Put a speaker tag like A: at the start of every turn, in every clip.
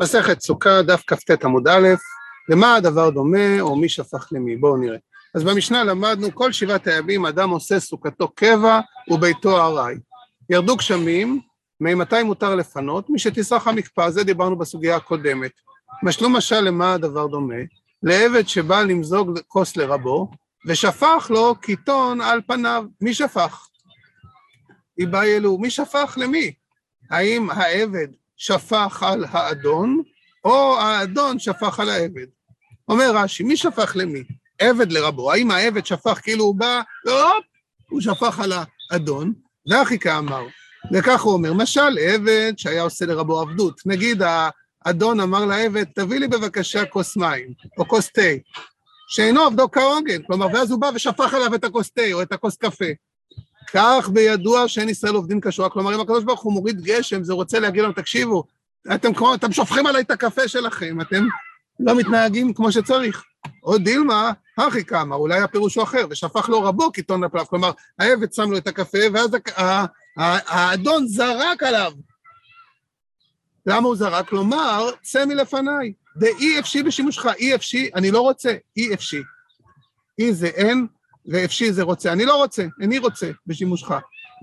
A: מסכת סוכה, דף כ"ט עמוד א', למה הדבר דומה או מי שפך למי? בואו נראה. אז במשנה למדנו כל שבעת הימים אדם עושה סוכתו קבע וביתו ארעי. ירדו גשמים, ממתי מותר לפנות? מי שתסרח המקפא, זה דיברנו בסוגיה הקודמת. משלו משל למה הדבר דומה? לעבד שבא למזוג כוס לרבו, ושפך לו קיטון על פניו. מי שפך? אלו, מי שפך למי? האם העבד שפך על האדון, או האדון שפך על העבד. אומר רש"י, מי שפך למי? עבד לרבו. האם העבד שפך כאילו הוא בא, לא, הוא שפך על האדון, ואחי כאמר. וכך הוא אומר, משל עבד שהיה עושה לרבו עבדות. נגיד האדון אמר לעבד, תביא לי בבקשה כוס מים, או כוס תה, שאינו עבדו כהוגן, כלומר, ואז הוא בא ושפך עליו את הכוס תה או את הכוס קפה. כך בידוע שאין ישראל עובדים כשורה, כלומר אם הקדוש ברוך הוא מוריד גשם, זה רוצה להגיד לנו, תקשיבו, אתם, כמו, אתם שופכים עליי את הקפה שלכם, אתם לא מתנהגים כמו שצריך. או דילמה, הכי כמה, אולי הפירוש הוא אחר, ושפך לו רבו קיטון לפלף, כלומר, העבד שם לו את הקפה, ואז האדון זרק עליו. למה הוא זרק? כלומר, צא מלפניי, דאי אפשי בשימושך, אי אפשי, אני לא רוצה, אי אפשי. אי זה אין, ואפשי זה רוצה. אני לא רוצה, איני רוצה בשימושך.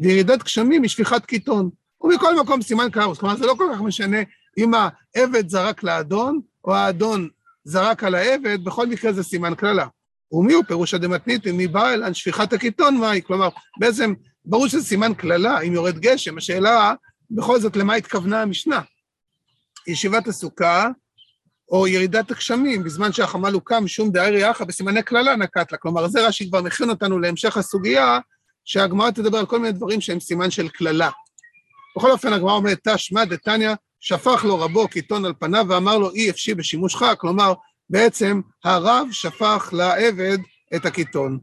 A: וירידת גשמים היא שפיכת קיטון. ומכל מקום סימן כאוס. כלומר, זה לא כל כך משנה אם העבד זרק לאדון, או האדון זרק על העבד, בכל מקרה זה סימן קללה. ומי הוא פירוש הדמתניתי, מי בא אל שפיכת הקיטון, מהי? כלומר, בעצם, ברור שזה סימן קללה, אם יורד גשם. השאלה, בכל זאת, למה התכוונה המשנה? ישיבת הסוכה, או ירידת הגשמים, בזמן שהחמ"ל הוקם, שום דארי יחא, בסימני קללה נקט לה. כלומר, זה רש"י כבר מכין אותנו להמשך הסוגיה, שהגמרא תדבר על כל מיני דברים שהם סימן של קללה. בכל אופן, הגמרא אומרת, תשמע דתניא, שפך לו רבו קיטון על פניו ואמר לו, אי אפשי בשימושך, כלומר, בעצם הרב שפך לעבד את הקיטון.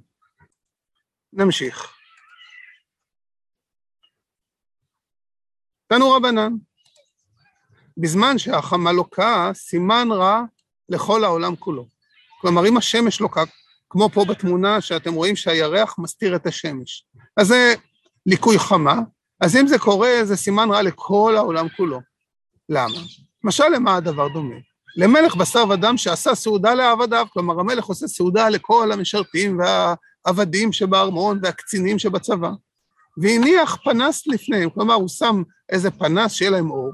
A: נמשיך. תנו רבנן, בזמן שהחמה לוקה, סימן רע לכל העולם כולו. כלומר, אם השמש לוקה, כמו פה בתמונה שאתם רואים שהירח מסתיר את השמש, אז זה ליקוי חמה, אז אם זה קורה, זה סימן רע לכל העולם כולו. למה? משל למה הדבר דומה? למלך בשר ודם שעשה סעודה לעבדיו, כלומר המלך עושה סעודה לכל המשרתים והעבדים שבארמון והקצינים שבצבא, והניח פנס לפניהם, כלומר הוא שם איזה פנס שיהיה להם אור,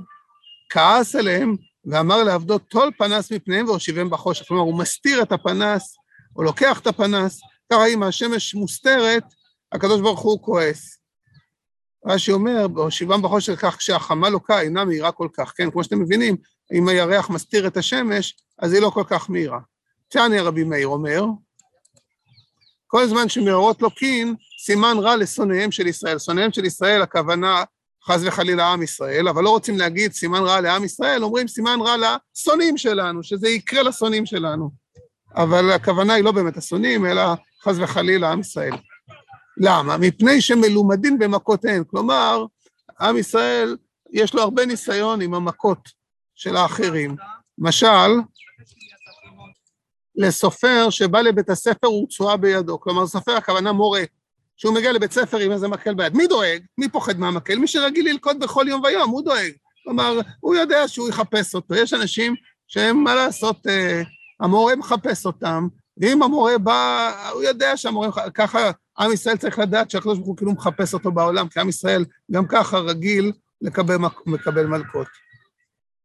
A: כעס עליהם ואמר לעבדו טול פנס מפניהם והושיבם בחושך. כלומר, הוא מסתיר את הפנס, או לוקח את הפנס, ככה אם השמש מוסתרת, הקדוש ברוך הוא כועס. רש"י אומר, והושיבם בחושך כך כשהחמה לוקה אינה מהירה כל כך, כן? כמו שאתם מבינים, אם הירח מסתיר את השמש, אז היא לא כל כך מהירה. תעני רבי מאיר אומר, כל זמן שמאורות לוקין, סימן רע לשונאיהם של ישראל. שונאיהם של ישראל, הכוונה חס וחלילה עם ישראל, אבל לא רוצים להגיד סימן רע לעם ישראל, אומרים סימן רע לשונאים שלנו, שזה יקרה לשונאים שלנו. אבל הכוונה היא לא באמת השונאים, אלא חס וחלילה עם ישראל. למה? מפני שמלומדים במכותיהם. כלומר, עם ישראל, יש לו הרבה ניסיון עם המכות של האחרים. משל, לסופר שבא לבית הספר ורצועה בידו. כלומר, סופר הכוונה מורה. שהוא מגיע לבית ספר עם איזה מקל ביד. מי דואג? מי פוחד מהמקל? מי שרגיל ללקוד בכל יום ויום, הוא דואג. כלומר, הוא יודע שהוא יחפש אותו. יש אנשים שהם, מה לעשות, אה, המורה מחפש אותם, ואם המורה בא, הוא יודע שהמורה, ככה עם ישראל צריך לדעת שהקדוש ברוך הוא כאילו מחפש אותו בעולם, כי עם ישראל גם ככה רגיל לקבל, לקבל מלכות.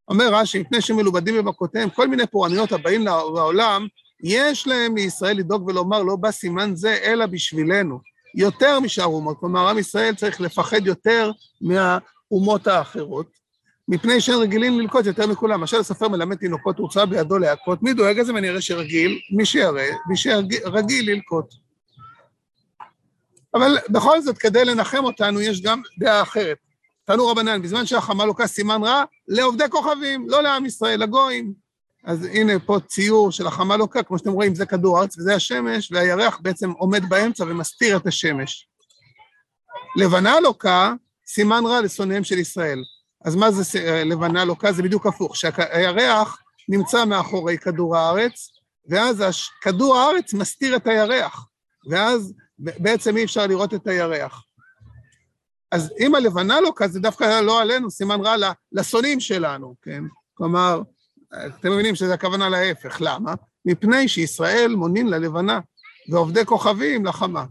A: אומר רש"י, מפני שמלובדים במכותיהם, כל מיני פורעניות הבאים לעולם, יש להם מישראל לדאוג ולומר, לא בא סימן זה, אלא בשבילנו. יותר משאר אומות, כלומר עם ישראל צריך לפחד יותר מהאומות האחרות, מפני שהם רגילים ללקוט יותר מכולם. למשל הסופר מלמד תינוקות, רוצה בידו להכות, מי דואג לזה ונראה שרגיל? מי שיראה, מי שרגיל ללקוט. אבל בכל זאת, כדי לנחם אותנו, יש גם דעה אחרת. תנו רבנן, בזמן שהחמה לוקה סימן רע, לעובדי כוכבים, לא לעם ישראל, לגויים. אז הנה פה ציור של החמה לוקה, כמו שאתם רואים, זה כדור הארץ וזה השמש, והירח בעצם עומד באמצע ומסתיר את השמש. לבנה לוקה, סימן רע לשונאיהם של ישראל. אז מה זה לבנה לוקה? זה בדיוק הפוך, שהירח נמצא מאחורי כדור הארץ, ואז כדור הארץ מסתיר את הירח, ואז בעצם אי אפשר לראות את הירח. אז אם הלבנה לוקה, זה דווקא לא עלינו, סימן רע לשונאים שלנו, כן? כלומר, אתם מבינים שזה הכוונה להפך, למה? מפני שישראל מונין ללבנה, ועובדי כוכבים לחמה.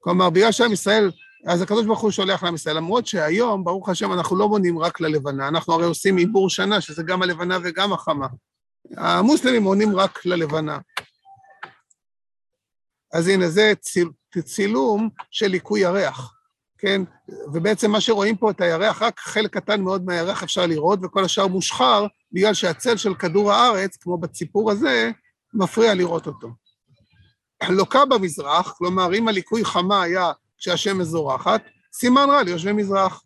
A: כלומר, בגלל שעם ישראל, אז הקדוש ברוך הוא שולח לעם ישראל, למרות שהיום, ברוך השם, אנחנו לא מונים רק ללבנה, אנחנו הרי עושים עיבור שנה, שזה גם הלבנה וגם החמה. המוסלמים מונים רק ללבנה. אז הנה, זה ציל, צילום של ליקוי ירח, כן? ובעצם מה שרואים פה את הירח, רק חלק קטן מאוד מהירח אפשר לראות, וכל השאר מושחר, בגלל שהצל של כדור הארץ, כמו בציפור הזה, מפריע לראות אותו. לוקה במזרח, כלומר, אם הליקוי חמה היה כשהשמש זורחת, סימן רע ליושבי מזרח.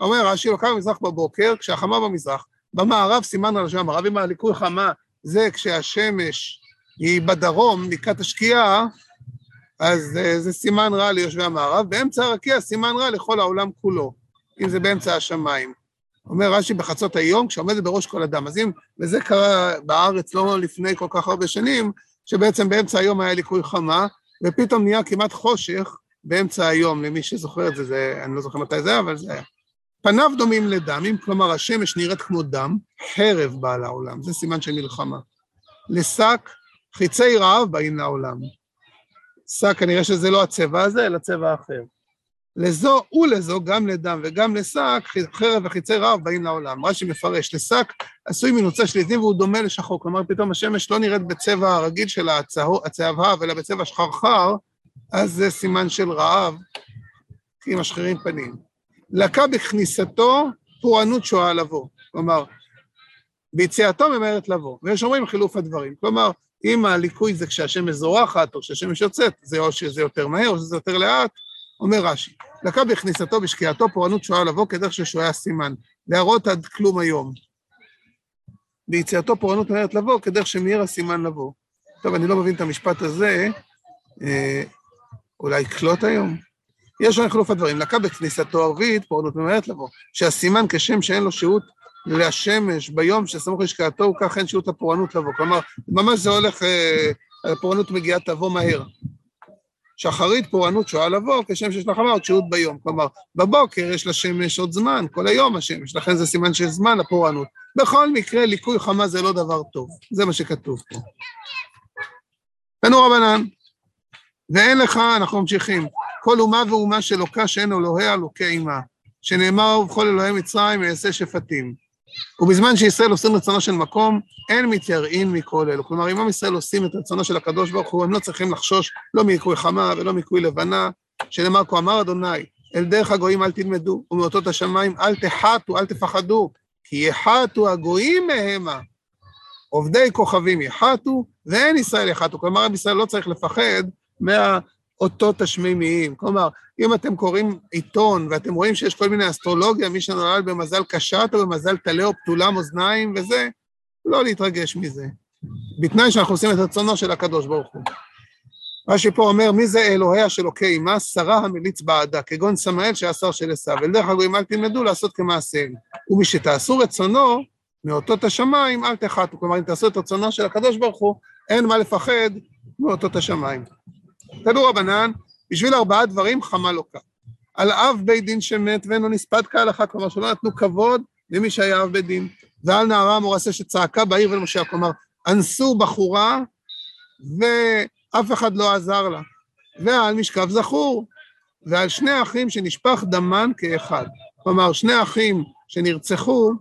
A: אומר רש"י, לוקה במזרח בבוקר, כשהחמה במזרח. במערב סימן רע ליושבי המערב, אם הליקוי חמה זה כשהשמש היא בדרום, לקראת השקיעה, אז אה, זה סימן רע ליושבי המערב, באמצע הרקיע סימן רע לכל העולם כולו, אם זה באמצע השמיים. אומר רש"י בחצות היום, כשעומדת בראש כל אדם. אז אם, וזה קרה בארץ לא לפני כל כך הרבה שנים, שבעצם באמצע היום היה ליקוי חמה, ופתאום נהיה כמעט חושך באמצע היום, למי שזוכר את זה, זה אני לא זוכר מתי זה היה, אבל זה היה. פניו דומים לדם, אם כלומר השמש נראית כמו דם, חרב באה לעולם, זה סימן של מלחמה. לשק חיצי רעב באים לעולם. שק כנראה שזה לא הצבע הזה, אלא צבע אחר. לזו ולזו, גם לדם וגם לשק, חרב וחיצי רעב באים לעולם. רש"י מפרש, לשק עשוי מנוצה שליטים והוא דומה לשחור, כלומר פתאום השמש לא נראית בצבע הרגיל של הצהבהב, אלא בצבע שחרחר, אז זה סימן של רעב, כי משחירים פנים. לקה בכניסתו פורענות שואה לבוא, כלומר, ביציאתו ממהרת לבוא, ויש אומרים חילוף הדברים, כלומר, אם הליקוי זה כשהשמש זורחת, או כשהשמש יוצאת, זה או שזה יותר מהר או שזה יותר לאט, אומר רש"י, לקה בכניסתו בשקיעתו פורענות שואה לבוא כדרך של שועי הסימן, להראות עד כלום היום. ביציאתו פורענות מהרת לבוא כדרך שמאיר הסימן לבוא. טוב, אני לא מבין את המשפט הזה, אה, אולי קלוט היום? יש לנו חילוף הדברים, לקה בכניסתו ערבית פורענות ממהרת לבוא, שהסימן כשם שאין לו שהות לשמש ביום שסמוך לשקיעתו, הוא כך אין שהות הפורענות לבוא. כלומר, ממש זה הולך, אה, הפורענות מגיעה תבוא מהר. שחרית פורענות שואה לבוא, כשם שיש לך עוד שהות ביום. כלומר, בבוקר יש לשמש עוד זמן, כל היום השמש, לכן זה סימן של זמן הפורענות. בכל מקרה, ליקוי חמה זה לא דבר טוב, זה מה שכתוב פה. תנו רבנן, ואין לך, אנחנו ממשיכים, כל אומה ואומה שלוקה שאין אלוהיה לוקה עמה, שנאמר ובכל אלוהי מצרים אעשה שפטים. ובזמן שישראל עושים רצונו של מקום, אין מתייראים מכל אלו. כלומר, אם עם ישראל עושים את רצונו של הקדוש ברוך הוא, הם לא צריכים לחשוש לא מיקוי חמה ולא מיקוי לבנה, שנאמר כה אמר אדוני, אל דרך הגויים אל תלמדו, ומאותות השמיים אל תחתו, אל תפחדו, כי יחתו הגויים מהמה. עובדי כוכבים יחתו, ואין ישראל יחתו. כלומר, עם ישראל לא צריך לפחד מה... אותות השמימיים. כלומר, אם אתם קוראים עיתון ואתם רואים שיש כל מיני אסטרולוגיה, מי שנולד במזל קשת או במזל טלה או פתולם אוזניים וזה, לא להתרגש מזה. בתנאי שאנחנו עושים את רצונו של הקדוש ברוך הוא. רש"י פה אומר, מי זה אלוהיה של עוקי עמה? שרה המליץ בעדה, כגון סמאל שהיה שר של עשיו. אל הגויים אל תלמדו לעשות כמעשיהם. ומשתעשו רצונו, מאותות השמיים אל תחתו. כלומר, אם תעשו את רצונו של הקדוש ברוך הוא, אין מה לפחד מאותות השמיים. תנו רבנן, בשביל ארבעה דברים חמה לא קל. על אב בית דין שמת ואינו נספד כהלכה, כלומר שלא נתנו כבוד למי שהיה אב בית דין. ועל נערה המורסה שצעקה בעיר ולמשה, כלומר, אנסו בחורה ואף אחד לא עזר לה. ועל משכב זכור, ועל שני אחים שנשפך דמן כאחד. כלומר, שני אחים שנרצחו,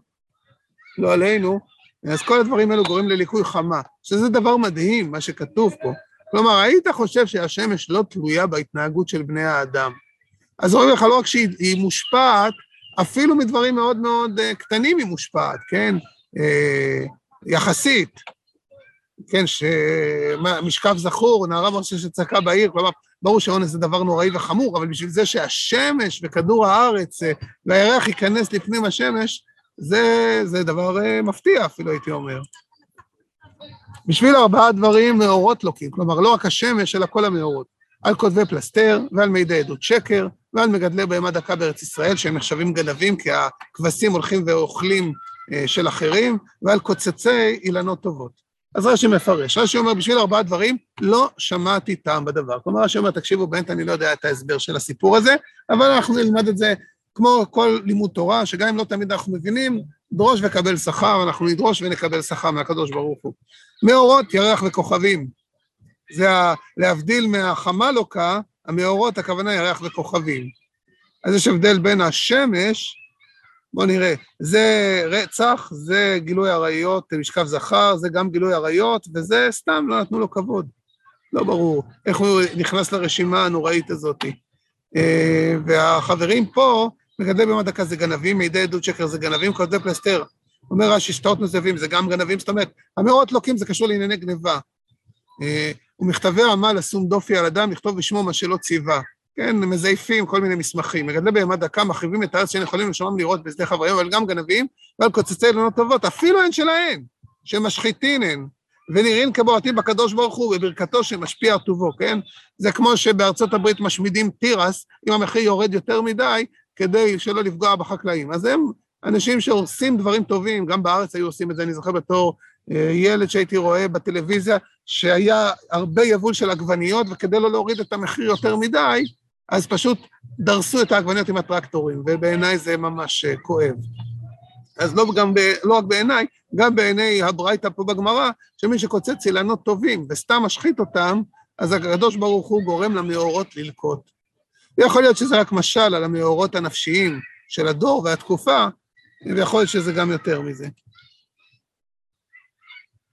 A: לא עלינו, אז כל הדברים האלו גורמים לליקוי חמה, שזה דבר מדהים, מה שכתוב פה. כלומר, היית חושב שהשמש לא תלויה בהתנהגות של בני האדם. אז אומרים לך לא רק שהיא מושפעת, אפילו מדברים מאוד מאוד uh, קטנים היא מושפעת, כן? Uh, יחסית, כן, שמשכב זכור, נערה מרשה שצעקה בעיר, כלומר, ברור שאונס זה דבר נוראי וחמור, אבל בשביל זה שהשמש וכדור הארץ uh, והירח ייכנס לפנים השמש, זה, זה דבר מפתיע אפילו, הייתי אומר. בשביל ארבעה דברים מאורות לוקים, כלומר לא רק השמש, אלא כל המאורות. על כותבי פלסתר, ועל מידי עדות שקר, ועל מגדלי בהמה דקה בארץ ישראל, שהם נחשבים גנבים, כי הכבשים הולכים ואוכלים אה, של אחרים, ועל קוצצי אילנות טובות. אז רש"י מפרש, רש"י אומר, בשביל ארבעה דברים, לא שמעתי טעם בדבר. כלומר, רש"י אומר, תקשיבו, באמת אני לא יודע את ההסבר של הסיפור הזה, אבל אנחנו נלמד את זה כמו כל לימוד תורה, שגם אם לא תמיד אנחנו מבינים, דרוש וקבל שכר, אנחנו נדרוש ונקבל שכר מהקדוש ברוך הוא. מאורות, ירח וכוכבים. זה ה... להבדיל מהחמלוקה, המאורות, הכוונה ירח וכוכבים. אז יש הבדל בין השמש, בואו נראה, זה רצח, זה גילוי עריות, משכב זכר, זה גם גילוי עריות, וזה סתם לא נתנו לו כבוד. לא ברור איך הוא נכנס לרשימה הנוראית הזאת. אה, והחברים פה, מגדלי ביום הדקה זה גנבים, מידי עדות שקר זה גנבים, כותבי פלסתר. אומר רש"י, שטרות נוזבים זה גם גנבים, זאת אומרת, המאורות לוקים זה קשור לענייני גניבה. אה, ומכתבי עמל לשום דופי על אדם, לכתוב בשמו מה שלא ציווה. כן, מזייפים כל מיני מסמכים. מגדלי בהמה דקה מחריבים את הארץ שהם יכולים לשמם לראות בשדה חבריהם, אבל גם גנבים, ועל קוצצי אילנות טובות, אפילו הן שלהן, שמשחיתין הן, ונראים כבועטים בקדוש ברוך הוא, בברכתו שמשפיע על טובו, כן? זה כמו שבארצות הברית משמידים תירס, אם המחיר יורד יותר מדי, כדי שלא לפגוע בחקלאים. אז הם אנשים שעושים דברים טובים, גם בארץ היו עושים את זה, אני זוכר בתור אה, ילד שהייתי רואה בטלוויזיה, שהיה הרבה יבול של עגבניות, וכדי לא להוריד את המחיר יותר מדי, אז פשוט דרסו את העגבניות עם הטרקטורים, ובעיניי זה ממש אה, כואב. אז לא, גם ב, לא רק בעיניי, גם בעיני הברייתא פה בגמרא, שמי שקוצץ אילנות טובים וסתם משחית אותם, אז הקדוש ברוך הוא גורם למאורות ללקוט. ויכול להיות שזה רק משל על המאורות הנפשיים של הדור והתקופה, ויכול להיות שזה גם יותר מזה.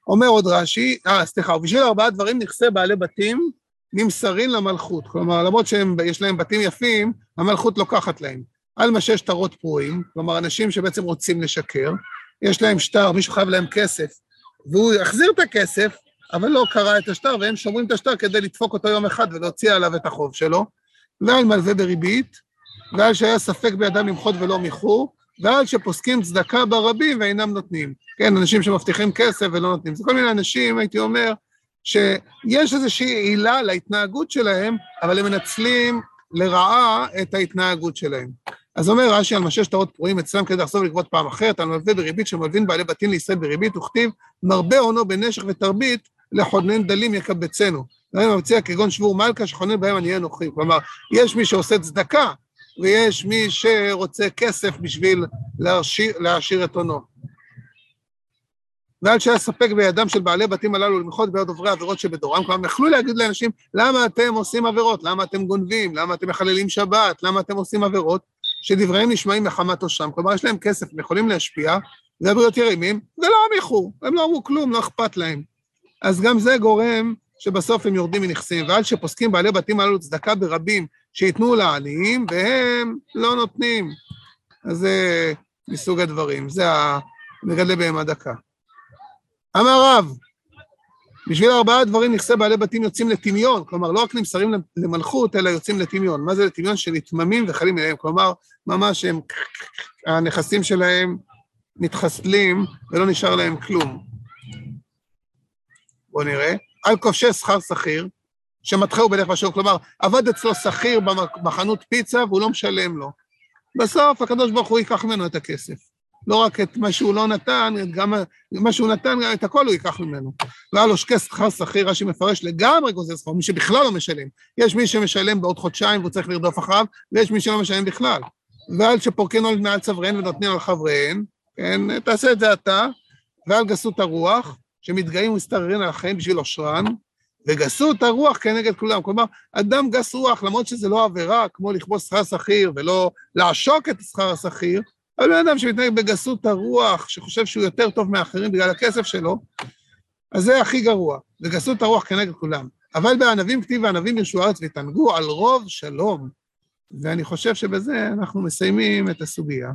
A: אומר עוד רש"י, אה, סליחה, ובשביל ארבעה דברים נכסי בעלי בתים נמסרים למלכות. כלומר, למרות שיש להם בתים יפים, המלכות לוקחת להם. על מה שיש שטרות פרועים, כלומר, אנשים שבעצם רוצים לשקר, יש להם שטר, מישהו חייב להם כסף, והוא יחזיר את הכסף, אבל לא קרא את השטר, והם שומרים את השטר כדי לדפוק אותו יום אחד ולהוציא עליו את החוב שלו, ועל מלווה בריבית, ועל שהיה ספק בידם למחות ולא מיחו, ועל שפוסקים צדקה ברבים ואינם נותנים. כן, אנשים שמבטיחים כסף ולא נותנים. זה כל מיני אנשים, הייתי אומר, שיש איזושהי עילה להתנהגות שלהם, אבל הם מנצלים לרעה את ההתנהגות שלהם. אז אומר רש"י על משש שטרות פרועים אצלם כדי לחזור לגבות פעם אחרת, על מלווה בריבית שמלווין בעלי בתים לישראל בריבית, וכתיב מרבה הונו בנשך ותרבית לחונן דלים יקבצנו. להם מציע כגון שבור מלכה שחונן בהם עניי אנוכי. כלומר, יש מי שעושה צדקה, ויש מי שרוצה כסף בשביל להעשיר, להעשיר את הונו. ועל שהיה ספק בידם של בעלי בתים הללו למחות ביד עוברי עבירות שבדורם, כלומר, יכלו להגיד לאנשים, למה אתם עושים עבירות? למה אתם גונבים? למה אתם מחללים שבת? למה אתם עושים עבירות? שדבריהם נשמעים מחמת עושם. כלומר, יש להם כסף, הם יכולים להשפיע, זה ירימים, ולא אמיחו, הם לא אמרו כלום, לא אכפת להם. אז גם זה גורם שבסוף הם יורדים מנכסים, ועד שפוסקים בעלי בתים הללו צדקה ברבים, שייתנו לעניים, והם לא נותנים. אז זה מסוג הדברים, זה המגדלי בהמה דקה. אמר רב, בשביל ארבעה דברים נכסי בעלי בתים יוצאים לטמיון, כלומר לא רק נמסרים למלכות, אלא יוצאים לטמיון. מה זה לטמיון? שנתממים וחלים אליהם, כלומר, ממש הם, הנכסים שלהם מתחסלים ולא נשאר להם כלום. בואו נראה. על כובשי שכר שכיר, שמתחהו בלך ושוב, כלומר, עבד אצלו שכיר בחנות פיצה והוא לא משלם לו. בסוף הקדוש ברוך הוא ייקח ממנו את הכסף. לא רק את מה שהוא לא נתן, גם מה שהוא נתן, את הכל הוא ייקח ממנו. והיה לו שקי שכר שכיר, רש"י מפרש לגמרי גוזר שכר, מי שבכלל לא משלם. יש מי שמשלם בעוד חודשיים והוא צריך לרדוף אחריו, ויש מי שלא משלם בכלל. ועל שפורקן עולד מעל צוואריהן ונותנים על חבריהן, כן, תעשה את זה אתה, ועל גסות הרוח, שמתגאים ומסתררים על החיים בשביל עושרן, וגסות הרוח כנגד כולם. כלומר, אדם גס רוח, למרות שזה לא עבירה, כמו לכבוש שכר שכיר ולא לעשוק את שכר השכיר, אבל בן אדם שמתנהג בגסות הרוח, שחושב שהוא יותר טוב מאחרים בגלל הכסף שלו, אז זה הכי גרוע, וגסות הרוח כנגד כולם. אבל בענבים כתיב הענבים ירשו הארץ ויתענגו על רוב שלום. ואני חושב שבזה אנחנו מסיימים את הסוגיה.